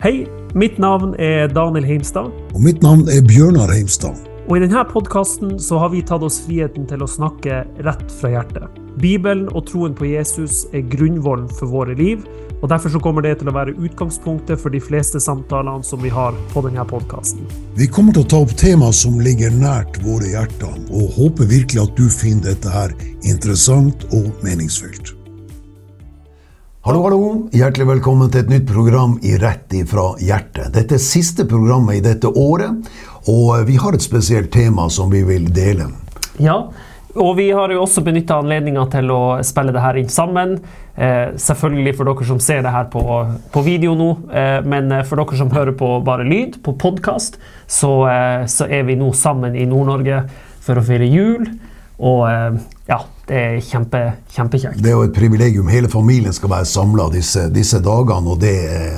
Hei, mitt navn er Daniel Heimstad. Og mitt navn er Bjørnar Heimstad. Og I denne podkasten har vi tatt oss friheten til å snakke rett fra hjertet. Bibelen og troen på Jesus er grunnvollen for våre liv, og derfor så kommer det til å være utgangspunktet for de fleste samtalene som vi har på denne podkasten. Vi kommer til å ta opp temaer som ligger nært våre hjerter, og håper virkelig at du finner dette her interessant og meningsfylt. Hallo, hallo. Hjertelig velkommen til et nytt program i Rett ifra hjertet. Dette er siste programmet i dette året, og vi har et spesielt tema som vi vil dele. Ja, og vi har jo også benytta anledninga til å spille det her inn sammen. Eh, selvfølgelig for dere som ser det her på, på video nå, eh, men for dere som hører på bare lyd, på podkast, så, eh, så, er vi nå sammen i Nord-Norge for å feire jul. Og eh, ja, det er kjempe, kjempekjekt. Det er jo et privilegium. Hele familien skal være samla disse, disse, dagene, og det,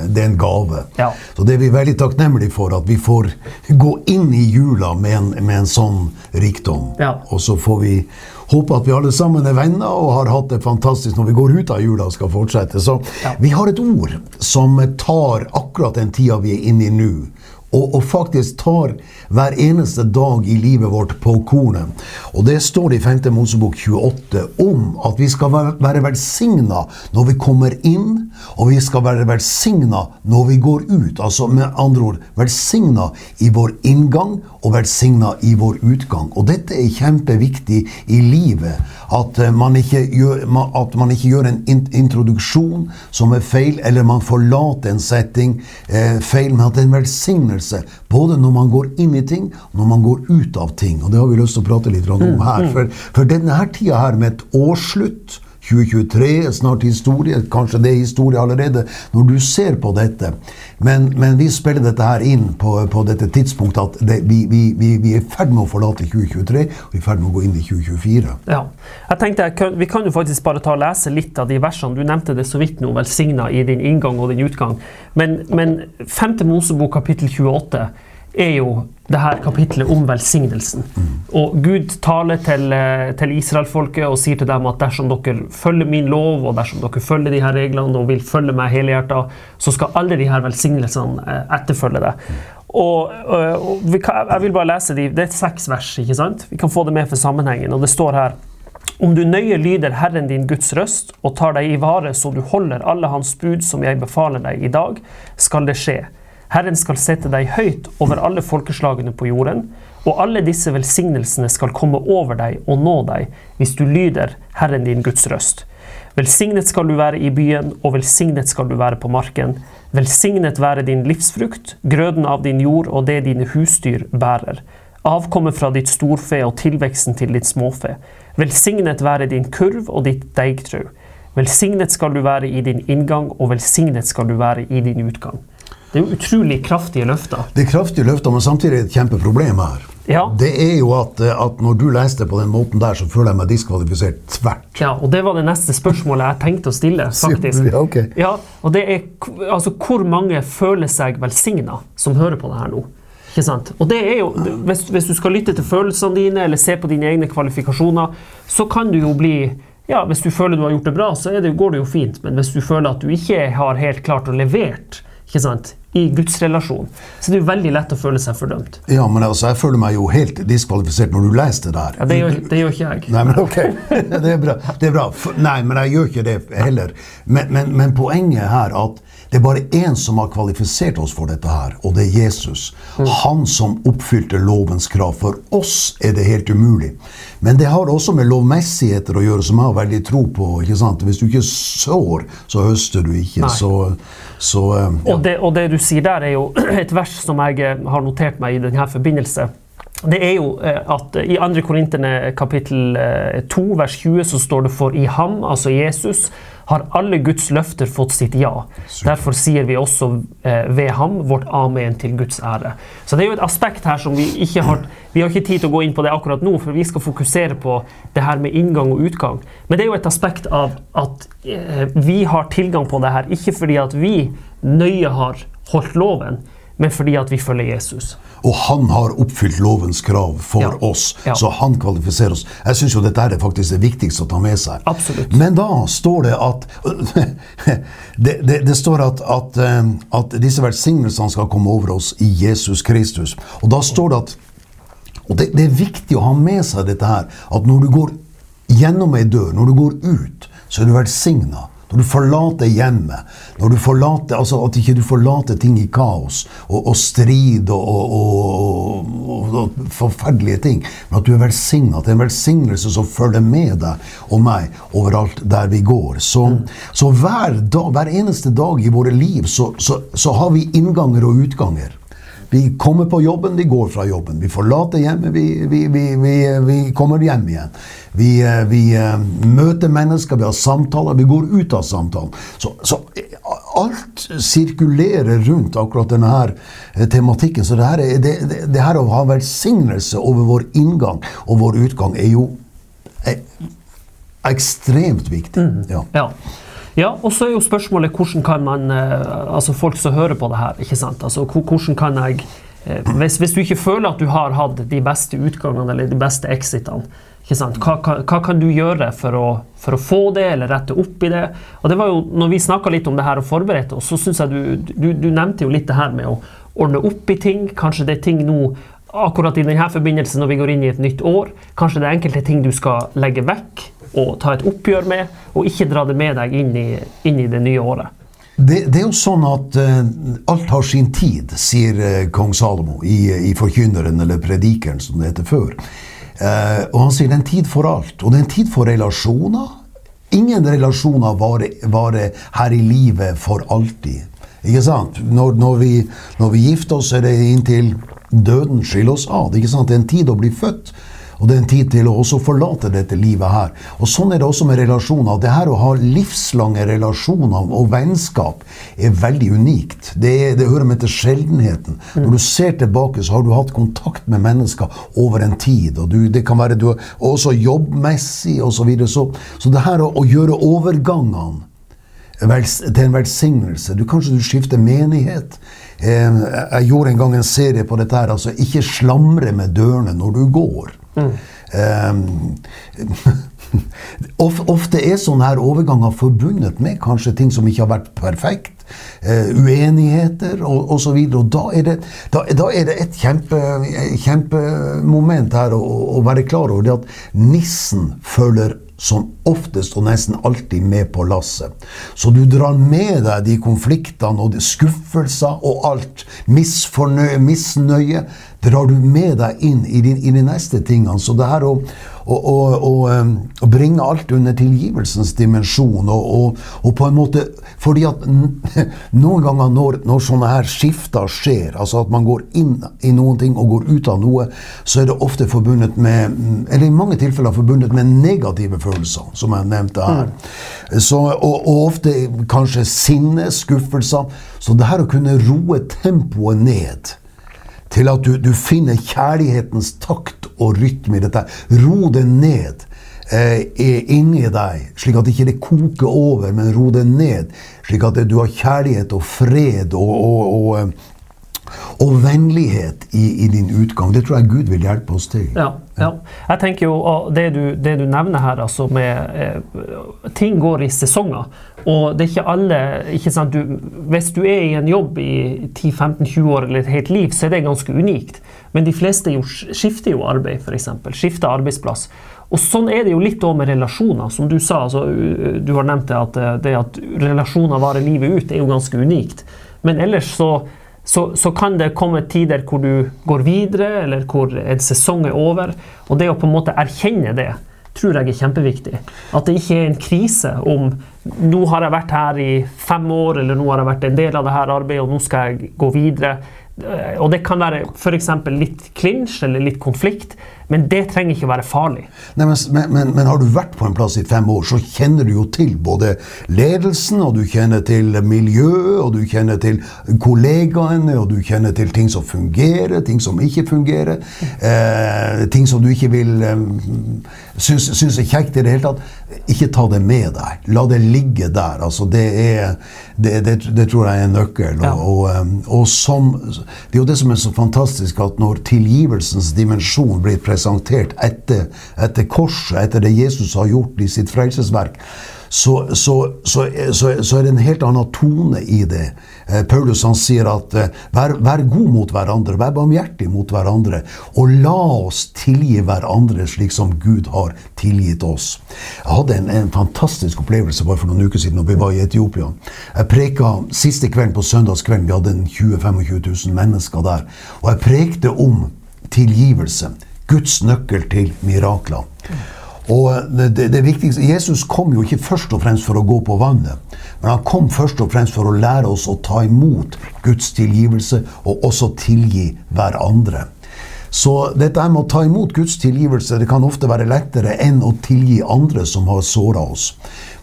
det er en gave. Ja. Så det er vi veldig takknemlige for, at vi får gå inn i jula med en, med en sånn rikdom. Ja. Og så får vi håpe at vi alle sammen er venner og har hatt det fantastisk når vi går ut av jula og skal fortsette. Så ja. vi har et ord som tar akkurat den tida vi er inne i nå og, og, faktisk tar hver eneste dag i livet vårt på kornet. Og det står det i 5. Mosebok 28 om at vi skal være velsigna når vi kommer inn, og vi skal være velsigna når vi går ut. Altså med andre ord velsigna i vår inngang og velsigna i vår utgang. Og dette er kjempeviktig i livet. At eh, man ikke gjør, at man ikke gjør en introduksjon som er feil, eller man forlater en setting eh, feil, men at det er en velsignelse. Både når man går inn i ting, og når man går ut av ting. Og det har vi lyst til å prate litt om mm, her. Mm. For, for denne her tida her med et årsslutt 2023 er snart historie, kanskje det er historie allerede når du ser på dette. Men, men vi spiller dette her inn på, på dette tidspunktet at det, vi, vi, vi, vi, er i ferd med å forlate 2023 og vi i ferd med å gå inn i 2024. Ja. Jeg tenkte, Vi kan jo faktisk bare ta og lese litt av de versene. Du nevnte det så vidt nå, velsigna i din inngang og din utgang. Men, men 5. Mosebok kapittel 28 er jo det her kapitlet om velsignelsen. Og Gud taler til, eh, til israelfolket og sier til dem at dersom dere følger min lov, og dersom dere følger de her reglene og vil følge meg helhjerta, så skal alle de her velsignelsene eh, etterfølge det. Og, eh, og kan, Jeg vil bare lese de, Det er seks vers. ikke sant? Vi kan få det med for sammenhengen. og Det står her om du nøye lyder Herren din Guds røst og tar deg i vare så du holder alle hans bud som jeg befaler deg i dag, skal det skje. Herren skal sette deg høyt over alle folkeslagene på jorden, og alle disse velsignelsene skal komme over deg og nå deg hvis du lyder Herren din Guds røst. Velsignet skal du være i byen, og velsignet skal du være på marken. Velsignet være din livsfrukt, grøden av din jord og det dine husdyr bærer. Avkommet fra ditt storfe og tilveksten til ditt småfe. Velsignet være din kurv og ditt deigtrau. Velsignet skal du være i din inngang, og velsignet skal du være i din utgang. Det er jo utrolig kraftige løfter. Det er kraftige løfter, men samtidig er det et kjempeproblem her. Ja. Det er jo at, at, når du leste på den måten der, så føler jeg meg diskvalifisert tvert. Ja, og det var det neste spørsmålet jeg tenkte å stille, faktisk. Ja, okay. ja, og det er altså hvor mange føler seg velsigna som hører på det her nå? Ikke sant? Og det er jo, hvis, hvis du skal lytte til følelsene dine eller se på dine egne kvalifikasjoner, så kan du jo bli ja, Hvis du føler du har gjort det bra, så det, går det jo fint. Men hvis du føler at du ikke har helt klart å levert, ikke sant? i Guds relasjon. så det er jo veldig lett å føle seg fordømt. Ja, men altså, jeg føler meg jo helt diskvalifisert når du leser det der. Ja, Det gjør, det gjør ikke jeg. Nei, men ok. Det er bra. Det er bra. Nei, men jeg gjør ikke det heller. Men, men, men poenget her at det er bare én som har kvalifisert oss for dette her, og det er Jesus. Mm. Han som oppfylte lovens krav. For oss er det helt umulig. Men det har også med lovmessigheter å gjøre, som jeg har veldig tro på. ikke sant? Hvis du ikke sår, så høster du ikke. Nei. Så, så eh, ja. og, det, og det du sier der, er jo et vers som jeg eh, har notert meg i denne forbindelse det er jo eh, at I 2. Korinterne kapittel 2 vers 20 så står det for i ham, altså Jesus, har alle Guds løfter fått sitt ja. Derfor sier vi også eh, ved ham vårt amen til Guds ære. Så det er jo et aspekt her som vi ikke har Vi har ikke tid til å gå inn på det akkurat nå, for vi skal fokusere på det her med inngang og utgang. Men det er jo et aspekt av at eh, vi har tilgang på det her, ikke fordi at vi nøye har holdt loven, men fordi at vi følger Jesus. Og han har oppfylt lovens krav for Ja. oss, Ja. så han kvalifiserer oss. Jeg syns jo dette er faktisk det viktigste å ta med seg. Absolutt. Men da står det at Det, det, det står at, at, eh, at disse velsignelsene skal komme over oss i Jesus Kristus. Og da står det at Og det, det er viktig å ha med seg dette her, at når du går gjennom ei dør, når du går ut, så er du velsigna. Når du forlater hjemmet, når du forlater, altså at ikke du forlater ting i kaos og, og strid og, og, og, forferdelige ting, men at du er velsigna. At det er en velsignelse som følger med deg og meg overalt der vi går. Så, så hver, dag, hver eneste dag i våre liv så, så, så har vi innganger og utganger. Vi kommer på jobben, vi går fra jobben. Vi forlater hjemmet, vi, vi, vi, vi, kommer hjem igjen. Vi, eh, vi eh, møter mennesker, vi har samtaler, vi går ut av samtalen. Så, så alt sirkulerer rundt akkurat denne eh, tematikken. Så det her, er, det, det, det her å ha velsignelse over vår inngang og vår utgang er jo ekstremt viktig. Ja. Ja. Ja, og så er jo spørsmålet hvordan kan man eh, Altså folk som hører på det her, ikke sant. Altså hvordan kan jeg eh, hvis, hvis du ikke føler at du har hatt de beste utgangene eller de beste exitene? Hva, hva, hva kan du gjøre for å, for å få det, eller rette opp i det? Og det var jo, når vi snakka litt om det her og forberedte oss, så syns jeg du, du, du nevnte jo litt det her med å ordne opp i ting. Kanskje det er ting nå akkurat i denne forbindelse når vi går inn i et nytt år. Kanskje det er enkelte ting du skal legge vekk og ta et oppgjør med, og ikke dra det med deg inn i, inn i det nye året. Det, det er jo sånn at uh, alt har sin tid, sier uh, kong Salomo i, i Forkynneren, eller Predikeren, som det heter før. Uh, og han sier det er en tid for alt. Og det er en tid for relasjoner. Ingen relasjoner varer, varer her i livet for alltid. Ikke sant? Når, når, vi, når vi gifter oss, er det inntil døden skiller oss ad. Ikke sant? Det er en tid å bli født. Og det er en tid til å også forlate dette livet her. Og Sånn er det også med relasjoner. Det her å ha livslange relasjoner og vennskap er veldig unikt. Det, er, det hører med til sjeldenheten. Når du ser tilbake, så har du hatt kontakt med mennesker over en tid. og du, Det kan være du, også jobbmessig osv. Så, videre. så Så det her å, å gjøre overgangene til en velsignelse. Du, kanskje du skifter menighet. Eh, jeg gjorde en gang en serie på dette her. altså Ikke slamre med dørene når du går. Eh, of, ofte er sånne her overganger forbundet med kanskje ting som ikke har vært perfekt. eh, uenigheter og osv. Og, og da, er det, da, da er det et kjempe, kjempemoment her å, å være klar over det at nissen følger som oftest og nesten alltid med på lasset. Så du drar med deg de konfliktene og de skuffelser og alt, misfornøye, misnøye, drar du med deg inn i de, i de neste tingene. Så det her å, å, å, å, bringe alt under tilgivelsens dimensjon, og, og på en måte Fordi at noen ganger når, når sånne her skifter skjer, altså at man går inn i noen ting og går ut av noe, så er det ofte forbundet med Eller i mange tilfeller forbundet med negative følelser, som jeg nevnte her. Så, og, og ofte kanskje sinne, skuffelser. Så det her å kunne roe tempoet ned til at du, du finner kjærlighetens takt og rytme i dette. Ro det ned eh, er inni deg, slik at ikke det koker over, men ro det ned. Slik at du har kjærlighet og fred og, og, og, eh, og vennlighet i, i din utgang. Det tror jeg Gud vil hjelpe oss til. Ja, ja. Jeg tenker jo det du, det du nevner her, altså med eh, Ting går i sesonger. Og det er ikke alle ikke sant, du, Hvis du er i en jobb i 10-15-20 år eller et helt liv, så er det ganske unikt. Men de fleste jo skifter jo arbeid, f.eks. Skifter arbeidsplass. Og sånn er det jo litt også med relasjoner. Som du sa, altså, du har nevnt det at, eh, det at relasjoner varer livet ut, er jo ganske unikt. Men ellers så, så, så kan det komme tider hvor du går videre, eller hvor en sesong er over. Og det å på en måte erkjenne det, tror jeg er kjempeviktig. At det ikke er en krise om nå har jeg vært her i fem år, eller nå har jeg vært en del av dette arbeidet, og nå skal jeg gå videre. Og det kan være f.eks. litt klinsj eller litt konflikt, men det trenger ikke å være farlig. Nei, men, men, men har du vært på en plass i fem år, så kjenner du jo til både ledelsen, og du kjenner til miljøet, og du kjenner til kollegaene, og du kjenner til ting som fungerer, ting som ikke fungerer. Eh, ting som du ikke vil eh, synes, synes er kjekt i det hele tatt. Ikke ta det med deg. La det ligge der. Altså, det, er, det, det, det tror jeg er en nøkkel. Ja. og, og, og som, det er jo det som er så fantastisk, at når tilgivelsens dimensjon blir presentert etter, etter korset, etter det Jesus har gjort i sitt frelsesverk, så, så, så, så, er det en helt annen tone i det. Eh, Paulus han sier at eh, vær, vær, god mot hverandre, vær barmhjertig mot hverandre, og la oss tilgi hverandre slik som Gud har tilgitt oss. Jeg hadde en, en fantastisk opplevelse bare for noen uker siden når vi var i Etiopia. Jeg preka siste kvelden på søndagskvelden, vi hadde 20 25 000 mennesker der, og jeg prekte om tilgivelse. Guds nøkkel til mirakler. Og det, det, det, viktigste, Jesus kom jo ikke først og fremst for å gå på vannet, men han kom først og fremst for å lære oss å ta imot Guds tilgivelse og også tilgi hverandre. Så dette med å ta imot Guds tilgivelse det kan ofte være lettere enn å tilgi andre som har såra oss.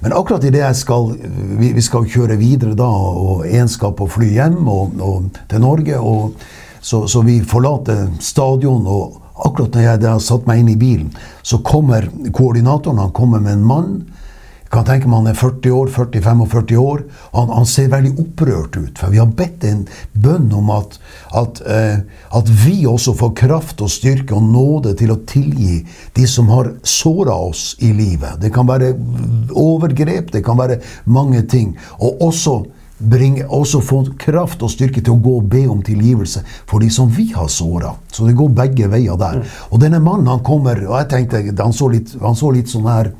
Men akkurat jeg skal vi, vi, skal kjøre videre da, og én skal på fly hjem og, og til Norge, og så, så vi forlater stadion. og Akkurat når jeg har satt meg inn i bilen, så kommer koordinatoren han kommer med en mann. Jeg kan tenke meg Han er 40 år, 40-45 år. Han, han, ser veldig opprørt ut. For vi har bedt en bønn om at, at, eh, at, vi også får kraft og styrke og nåde til å tilgi de som har såra oss i livet. Det kan være overgrep, det kan være mange ting. Og også bringe, også få kraft og styrke til å gå og be om tilgivelse for de som vi har såra. Så det går begge veier der. Mm. Og denne mannen han kommer og jeg tenkte, Han så litt, han så litt sånn her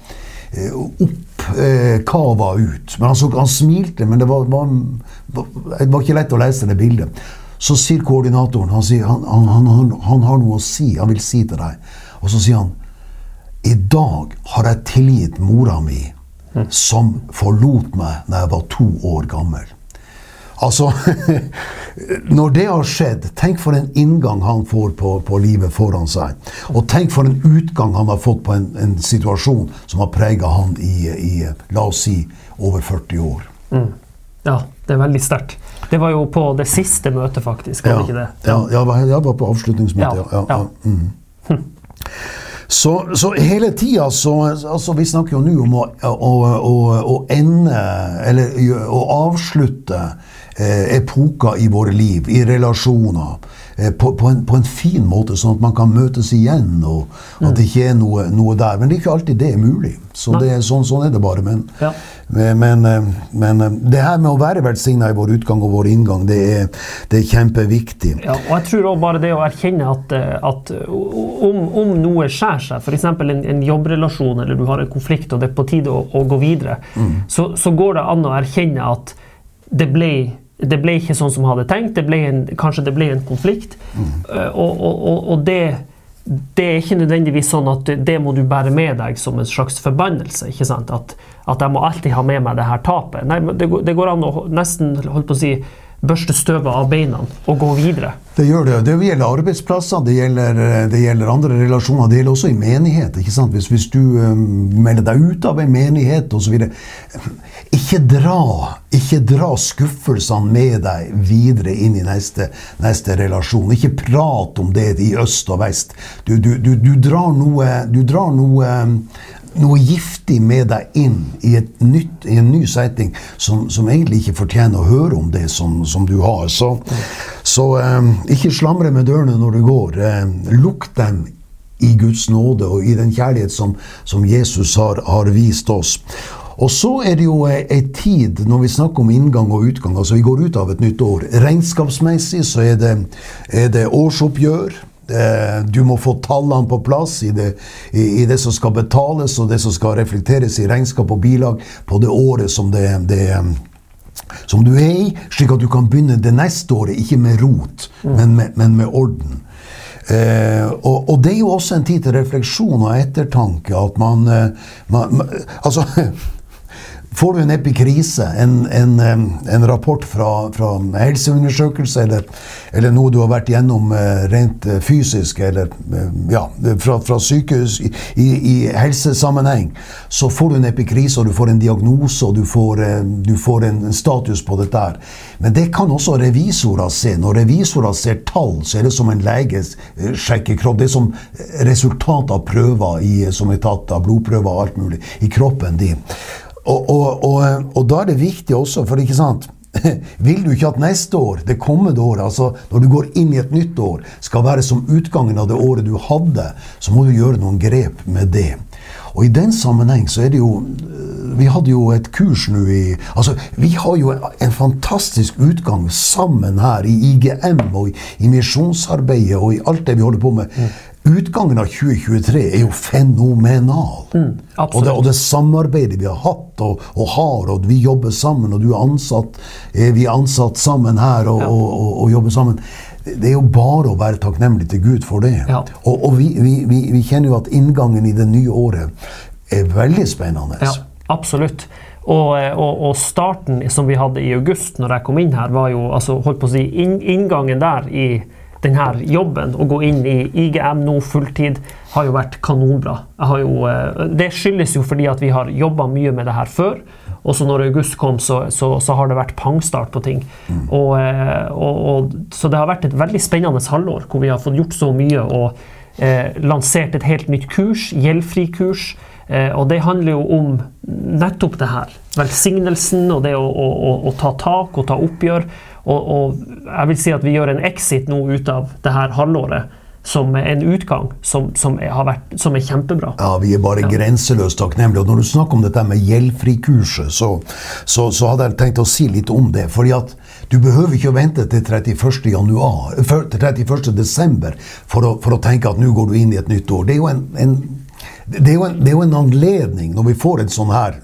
eh, oppkava eh, ut. Men han, så, han, smilte, men det var, var, det var, ikke lett å lese det bildet. Så sier koordinatoren han, sier, han, han, han har noe å si. Han vil si til deg. Og så sier han I dag har jeg tilgitt mora mi som forlot meg da jeg var to år gammel. Altså Når det har skjedd, tenk for en inngang han får på, på livet foran seg. Og tenk for en utgang han har fått på en, en situasjon som har prega han i, i, la oss si, over 40 år. Mm. Ja, det er veldig sterkt. Det var jo på det siste møtet, faktisk. Ja, det? Ja, ja, jeg var på avslutningsmøtet. Ja, ja, ja. Mm. Så, så, hele tida så altså Vi snakker jo nå om å, å, å, å, ende, eller å avslutte eh, epoker i våre liv, i relasjoner. Eh, på, på, en, på, en, fin måte, sånn at man kan møtes igjen, og at det ikke er noe, noe der. Men det er ikke alltid det er mulig. Så det, sånn, sånn, er det bare. Men, ja. men, eh, men, eh, det her med å være velsigna i vår utgang og vår inngang, det er, det er kjempeviktig. Ja, og jeg tror også bare det å erkjenne at, at om, om, noe skjærer seg, f.eks. En, en jobbrelasjon eller du har en konflikt og det er på tide å, å gå videre, mm. så, så går det an å erkjenne at det ble det ble ikke sånn som jeg hadde tenkt. Det en, kanskje det ble en konflikt. Mm. Og, og, og, og det, det, er ikke nødvendigvis sånn at det må du bære med deg som en slags forbannelse. ikke sant? At, at jeg må alltid ha med meg det her tapet. Nei, det, det går an å nesten holdt på å si, børste støvet av beina og gå videre. Det gjør det. Det gjelder arbeidsplasser, det gjelder, det gjelder andre relasjoner. Det gjelder også i menighet. ikke sant? Hvis, hvis du um, melder deg ut av en menighet osv. Ikke dra ikke dra skuffelsene med deg videre inn i neste, neste relasjon. Ikke prat om det i øst og vest. Du, du, du, du drar noe, drar noe noe giftig med deg inn i, nytt, i en ny setting som, som, egentlig ikke fortjener å høre om det som, som du har. Så, så um, ikke slamre med dørene når du går. Um, lukk dem i Guds nåde og i den kjærlighet som, som Jesus har, har, vist oss. Og så er det jo ei tid, når vi snakker om inngang og utgang altså Vi går ut av et nytt år. Regnskapsmessig så er det, er det årsoppgjør. Eh, du må få tallene på plass i det, i, det, som skal betales og det som skal reflekteres i regnskap og bilag på det året som, det, det, som du er i, slik at du kan begynne det neste året ikke med rot, mm. men, med, men, med, orden. Eh, og, og, det er jo også en tid til refleksjon og ettertanke. At man, eh, man, man Altså Får du en epikrise, en, en, en rapport fra, fra helseundersøkelse eller, eller, noe du har vært gjennom eh, rent eh, fysisk, eller eh, ja, fra, fra sykehus i, i, helsesammenheng, så får du en epikrise, og du får en diagnose, og du får, du får en status på dette. Men det kan også revisorer se. Når revisorer ser tall, så er det som en lege sjekker kropp. Det er som resultat av prøver i, som er tatt av blodprøver og alt mulig i kroppen din. Og, og, og, da er det viktig også, for ikke sant vil du ikke at neste år, det kommende året, altså når du går inn i et nytt år, skal være som utgangen av det året du hadde, så må du gjøre noen grep med det. Og i den sammenheng så er det jo Vi hadde jo et kurs nå i Altså, vi har jo en fantastisk utgang sammen her i IGM og i, i misjonsarbeidet og i alt det vi holder på med. Mm. Utgangen av 2023 er jo fenomenal. Mm, og, det, og, det, samarbeidet vi har hatt og, og, har, og vi jobber sammen, og du er ansatt, er vi er ansatt sammen her og, ja. og jobber sammen. Det er jo bare å være takknemlig til Gud for det. Ja. Og, vi, vi, vi, vi, kjenner jo at inngangen i det nye året er veldig spennende. Ja, absolutt. Og, eh, og, og, starten som vi hadde i august, når jeg kom inn her, var jo altså, holdt på å si, inngangen der i denne jobben, å gå inn i IGM nå fulltid, har jo vært kanonbra. Jo, eh, det skyldes jo fordi at vi har jobba mye med det her før. Og så når august kom, så, så, så har det vært pangstart på ting. Mm. Og, eh, og, og, så det har vært et veldig spennende halvår hvor vi har fått gjort så mye og eh, lansert et helt nytt kurs, gjeldfri kurs. Eh, og det handler jo om nettopp det her. Velsignelsen og det å, å, å, å ta tak og ta oppgjør. Og, og, jeg vil si at vi gjør en exit nå ut av det her halvåret som en utgang som, som, er, vært, som er, kjempebra. Ja, Vi er bare ja. grenseløst takknemlige. Og når du snakker om dette med gjeldfrikurset, så, så, så, hadde jeg tenkt å si litt om det. fordi at du behøver ikke å vente til 31. Januar, til 31. desember for å, for å tenke at nå går du inn i et nytt år. Det er jo en, en det er, en, det er jo en anledning, når vi får en sånn her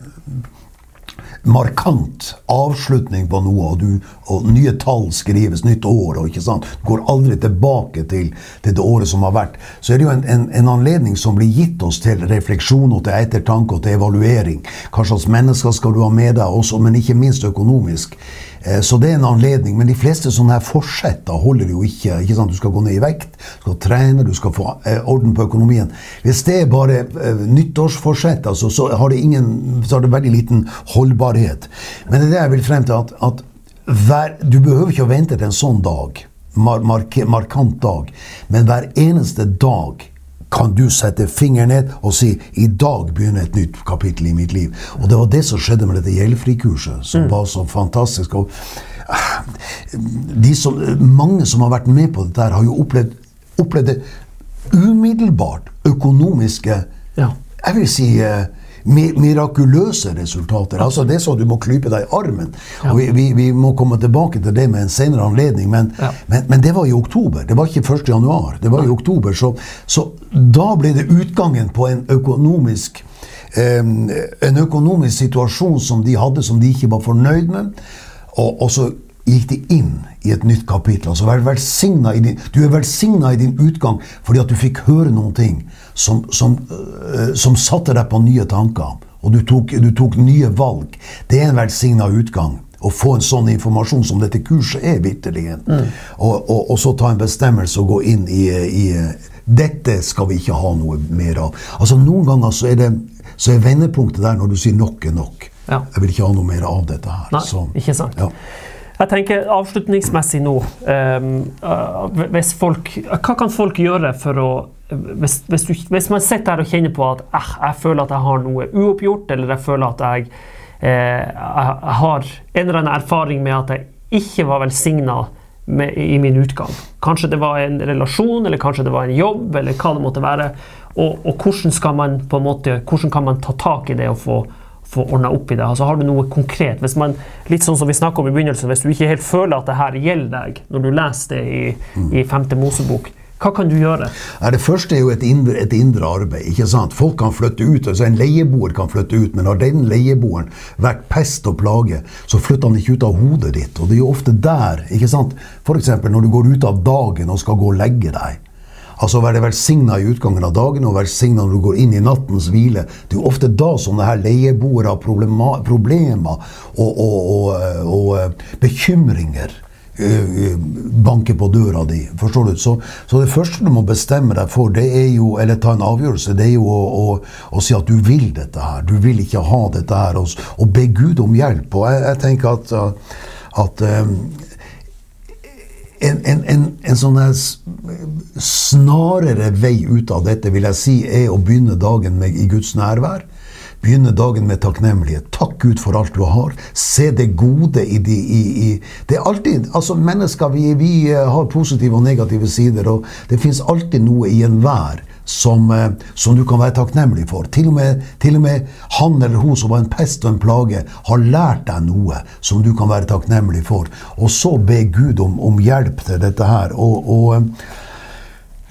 markant avslutning på noe, og, du, og, nye tall skrives, nytt år, og ikke sant? du går aldri tilbake til, til, det året som har vært, så er det jo en, en, en, anledning som blir gitt oss til refleksjon og til ettertanke og til evaluering. Hva slags mennesker skal du ha med deg også, men ikke minst økonomisk. Eh, så det er en anledning. Men de fleste sånne her forsetter holder jo ikke. ikke sant? Du skal gå ned i vekt, du skal trene, du skal få eh, orden på økonomien. Hvis det er bare eh, nyttårsforsett, altså, så, har det ingen, så har det veldig liten holdbarhet. Men det er det jeg vil frem til, at, at hver, du behøver ikke å vente til en sånn dag. Mar markant dag. Men hver eneste dag kan du sette fingeren ned og si i dag begynner et nytt kapittel i mitt liv. Og det var det som skjedde med dette gjeldfrikurset, som mm. var så fantastisk. Og ah, som, mange som har vært med på dette, har jo opplevd, opplevd det umiddelbart økonomiske ja. Jeg vil si uh, mirakuløse resultater. Altså Det er så du må klype deg i armen. Ja. Og vi, vi, vi, må komme tilbake til det med en senere anledning, men, ja. men, men, det var i oktober. Det var ikke 1. januar. Det var i oktober. Så, så da ble det utgangen på en økonomisk en økonomisk situasjon som de hadde, som de ikke var fornøyd med. Og, og så gikk de inn i et nytt kapittel. Altså, din, du er velsigna i din utgang fordi at du fikk høre noen ting som, som, uh, som satte deg på nye tanker. Og du tok, du tok nye valg. Det er en velsigna utgang. Å få en sånn informasjon som dette kurset er, vitterlig. Mm. Og, og, og, så ta en bestemmelse og gå inn i, i, Dette skal vi ikke ha noe mer av. Altså Noen ganger så er, det, så er vendepunktet der når du sier nok er nok. Ja. Jeg vil ikke ha noe mer av dette her. Nei, så, ikke sant. Ja. Jeg tenker avslutningsmessig nå um, uh, folk, Hva kan folk gjøre for å hvis, hvis, du, hvis, man sitter her og kjenner på at eh, jeg føler at jeg har noe uoppgjort, eller jeg føler at jeg, eh, jeg har en eller annen erfaring med at jeg ikke var velsigna i min utgang. Kanskje det var en relasjon, eller kanskje det var en jobb, eller hva det måtte være. Og, og hvordan, man måte, hvordan kan man ta tak i det og få få ordna opp i det? Altså, har du noe konkret? Hvis man, litt sånn som vi om i begynnelsen, hvis du ikke helt føler at det her gjelder deg, når du leser det i, mm. i femte Mosebok, hva kan du gjøre? Det første er jo et indre, et indre, arbeid. ikke sant? Folk kan flytte ut. altså En leieboer kan flytte ut, men har den leieboeren vært pest og plage, så flytter han ikke ut av hodet ditt. Og det er jo ofte der, ikke sant? F.eks. når du går ut av dagen og skal gå og legge deg. Altså være velsigna i utgangen av dagen og velsigna når du går inn i nattens hvile. Det er jo ofte da sånne her leieboere har problemer og, og, og, og, eh, bekymringer eh, banker på døra di. Forstår du? Så, så, det første du må bestemme deg for, det er jo, eller ta en avgjørelse, det er jo å, å, å si at du vil dette her. Du vil ikke ha dette her. Og, be Gud om hjelp. Og jeg, jeg tenker at, at en, en, en, en sånn snarere vei ut av dette vil jeg si, er å begynne dagen med, i Guds nærvær. Begynne dagen med takknemlighet. Takk Gud for alt du har. Se det gode i de i, i, Det er alltid Altså, mennesker vi, vi eh, har positive og negative sider, og det fins alltid noe i enhver som, eh, som, du kan være takknemlig for. Til og, med, til og, med, han eller hun som var en pest og en plage, har lært deg noe som du kan være takknemlig for. Og så be Gud om, om hjelp til dette her. og, og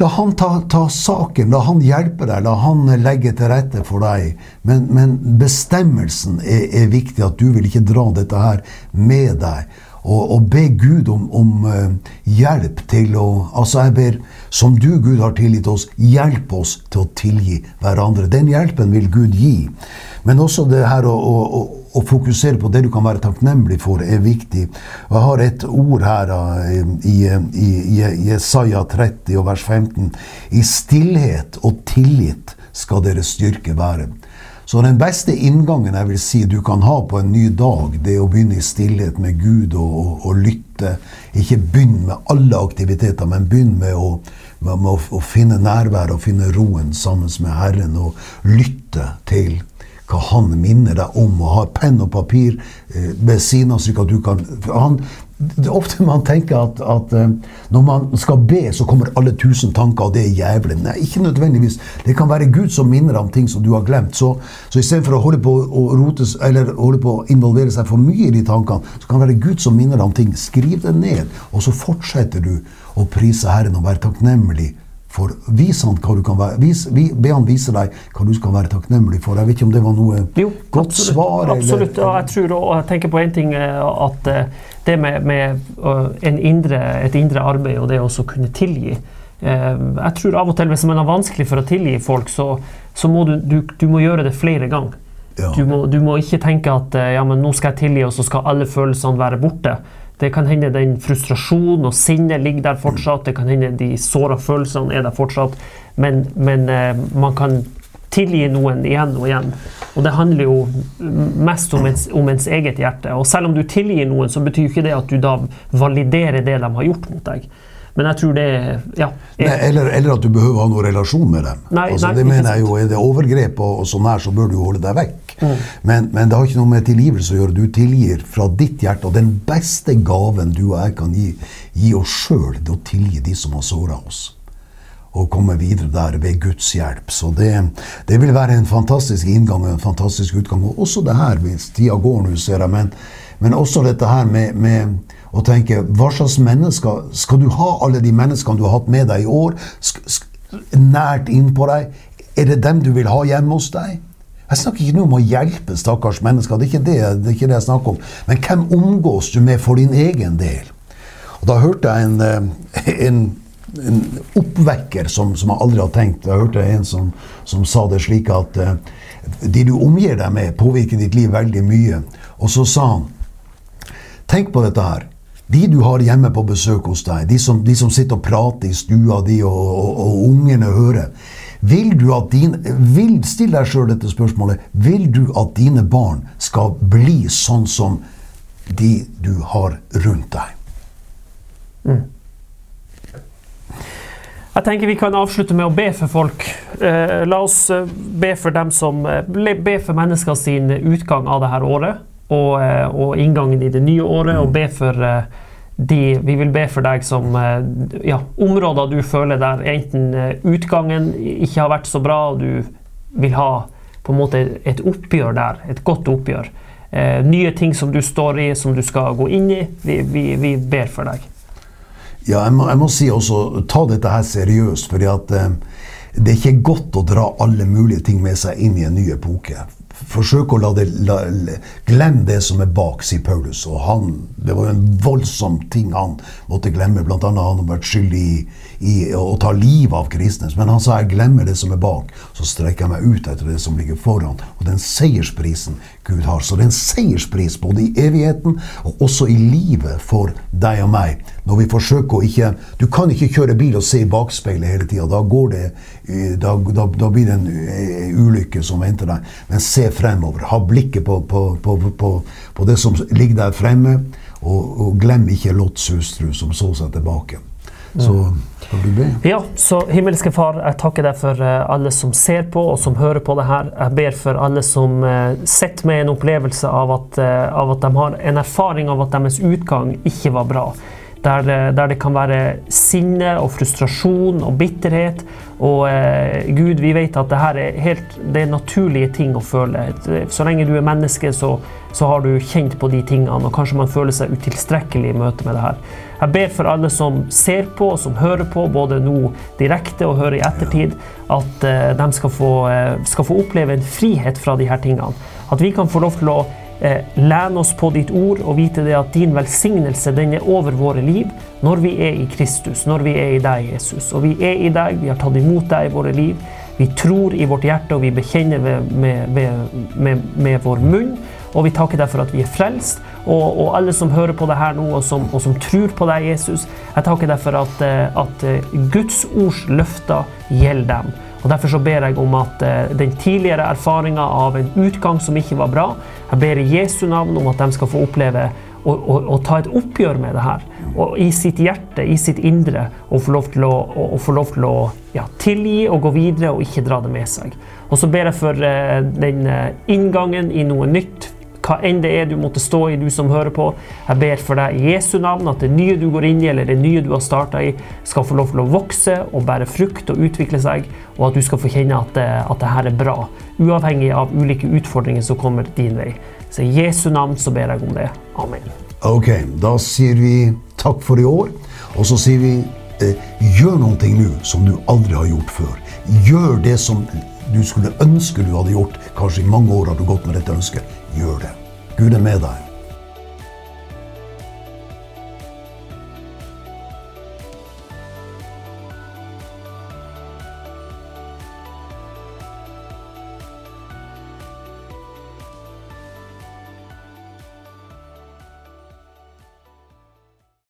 La han ta, ta, saken, la han hjelpe deg, la han legge til rette for deg. Men, men bestemmelsen er, er, viktig, at du vil ikke dra dette her med deg. Og, og be Gud om, om uh, hjelp til å Altså, jeg ber, som du, Gud, har tilgitt oss, hjelp oss til å tilgi hverandre. Den hjelpen vil Gud gi. Men også det her å, å, å fokusere på det du kan være takknemlig for, er viktig. Og jeg har et ord her i, i, i Jesaja 30 og vers 15. I stillhet og tillit skal deres styrke være. Så den beste inngangen jeg vil si du kan ha på en ny dag, det er å begynne i stillhet med Gud og, og, og lytte. Ikke begynn med alle aktiviteter, men begynn med å, med, med å, å finne nærvær og finne roen sammen med Herren og lytte til hva han minner deg om, og ha penn og papir eh, ved siden av, slik at du kan han, det er ofte man tenker at, at, eh, når man skal be, så kommer alle tusen tanker, og det er jævlig. Nei, ikke nødvendigvis. Det kan være Gud som minner om ting som du har glemt. Så, så istedenfor å holde på å rotes, eller holde på å involvere seg for mye i de tankene, så kan det være Gud som minner om ting. Skriv det ned, og så fortsetter du å prise Herren og være takknemlig for vis han hva du kan være, vis, vi, Be han vise deg hva du skal være takknemlig for. Jeg vet ikke om det var noe jo, godt absolutt, svar? Absolutt. og jeg tror og jeg tenker på en ting eh, at eh, det med, med indre, et indre arbeid og det å kunne tilgi eh, Jeg tror av og til hvis man har vanskelig for å tilgi folk, så, så må du, du, du må gjøre det flere ganger. Ja. Du, må, du, må, ikke tenke at ja, men nå skal jeg tilgi, og så skal alle følelsene være borte. Det kan hende den frustrasjonen og sinnet ligger der fortsatt. Det kan hende de såra følelsene er der fortsatt. Men, men eh, man kan tilgi noen igjen og igjen. Og det handler jo mest om ens, om ens, eget hjerte. Og selv om du tilgir noen, så betyr ikke det at du da validerer det de har gjort mot deg. Men jeg tror det ja, er, nei, eller, eller, at du behøver ha noen relasjon med dem. Nei, altså, nei, det mener jeg jo, Er det overgrep og, og sånn her, så bør du holde deg vekk. Mm. Men, men, det har ikke noe med tilgivelse å gjøre. Du tilgir fra ditt hjerte. Og den beste gaven du og jeg kan gi, gi oss sjøl, det å tilgi de som har såra oss. Og komme videre der ved Guds hjelp. Så det, det, vil være en fantastisk inngang og en fantastisk utgang. Og også det her, hvis tida går nå, ser jeg, men, men også dette her med, med og tenke hva slags mennesker Skal du ha alle de menneskene du har hatt med deg i år, nært innpå deg? Er det dem du vil ha hjemme hos deg? Jeg snakker ikke nå om å hjelpe stakkars mennesker, det er, det, det er ikke det, jeg snakker om. Men hvem omgås du med for din egen del? Og Da hørte jeg en, eh, en, en oppvekker som, som, jeg aldri har tenkt. Jeg hørte en som, som sa det slik at uh, de du omgir deg med, påvirker ditt liv veldig mye. Og så sa han Tenk på dette her. De du har hjemme på besøk hos deg, de som, de som sitter og prater i stua di, og, og, og ungene hører vil du at din, vil, Still deg sjøl dette spørsmålet. Vil du at dine barn skal bli sånn som de du har rundt deg? Mm. Jeg tenker Vi kan avslutte med å be for folk. Eh, la oss eh, be for dem som eh, be for mennesker sin utgang av dette året og, eh, og, inngangen i det nye året, og mm. be for eh, de Vi vil be for deg som eh, ja, områder du føler der enten utgangen ikke har vært så bra, og du vil ha på en måte et oppgjør der, et godt oppgjør. Eh, nye ting som du står i, som du skal gå inn i. Vi, vi, vi ber for deg. Ja, jeg må, jeg må, si også, ta dette her seriøst. fordi at eh, det er ikke godt å dra alle mulige ting med seg inn i en ny epoke. Forsøk å la det la, glemme det som er bak, sier Paulus. Og han, det var jo en voldsom ting han måtte glemme. Blant annet han har vært skyldig i, i å ta livet av kristne. Men han sa jeg glemmer det som er bak, så strekker jeg meg ut etter det som ligger foran. Og den seiersprisen Gud har. Så det er en seierspris både i evigheten og også i livet for deg og meg. Når vi forsøker å ikke Du kan ikke kjøre bil og se i bakspeilet hele tida. Da, eh, da, da, da, blir det en eh, ulykke som venter deg. Men se fremover. Ha blikket på, på, på, på det som ligger der fremme. Og, og glem ikke Lots hustru som så seg tilbake. Så kan du be. Ja, så himmelske Far, jeg takker deg for eh, alle som ser på og som hører på det her. Jeg ber for alle som eh, sitter med en opplevelse av at, eh, av at de har en erfaring av at deres utgang ikke var bra. Der, der det kan være sinne og frustrasjon og bitterhet. Og eh, Gud, vi vet at det her er helt det er naturlige ting å føle. Så lenge du er menneske, så, så har du kjent på de tingene, og kanskje man føler seg utilstrekkelig i møte med det her. Jeg ber for alle som ser på og som hører på, både nå direkte og hører i ettertid, at eh, de skal få, eh, skal få oppleve en frihet fra disse tingene. At vi kan få lov til å eh, lene oss på ditt ord og vite det at din velsignelse den er over våre liv når vi er i Kristus, når vi er i deg, Jesus. Og vi er i deg, vi har tatt imot deg i våre liv. Vi tror i vårt hjerte, og vi bekjenner med, med, med, med, vår munn. Og vi takker deg for at vi er frelst. Og, og alle som hører på det her nå, og som, og som tror på deg, Jesus, jeg takker deg for at, eh, at eh, Guds ords løfter gjelder dem. Og Derfor så ber jeg om at eh, den tidligere erfaringa av en utgang som ikke var bra, jeg ber i Jesu navn om at de skal få oppleve å, å, å ta et oppgjør med det her. Og i sitt hjerte, i sitt indre, og få lov til å, å, lov til ja, tilgi og gå videre og ikke dra det med seg. Og så ber jeg for den inngangen i noe nytt hva enn det er du måtte stå i, du som hører på. Jeg ber for deg i Jesu navn at det nye du går inn i, eller det nye du har starta i, skal få lov til å vokse og bære frukt og utvikle seg, og at du skal få kjenne at, det- at det her er bra. Uavhengig av ulike utfordringer som kommer din vei. Så i Jesu navn så ber jeg om det. Amen. Ok, da sier vi takk for i år, og så sier vi eh, gjør noe nå som du aldri har gjort før. Gjør det som du skulle ønske du hadde gjort. Kanskje i mange år har du gått med dette ønsket. Gjør det. Gud er med deg.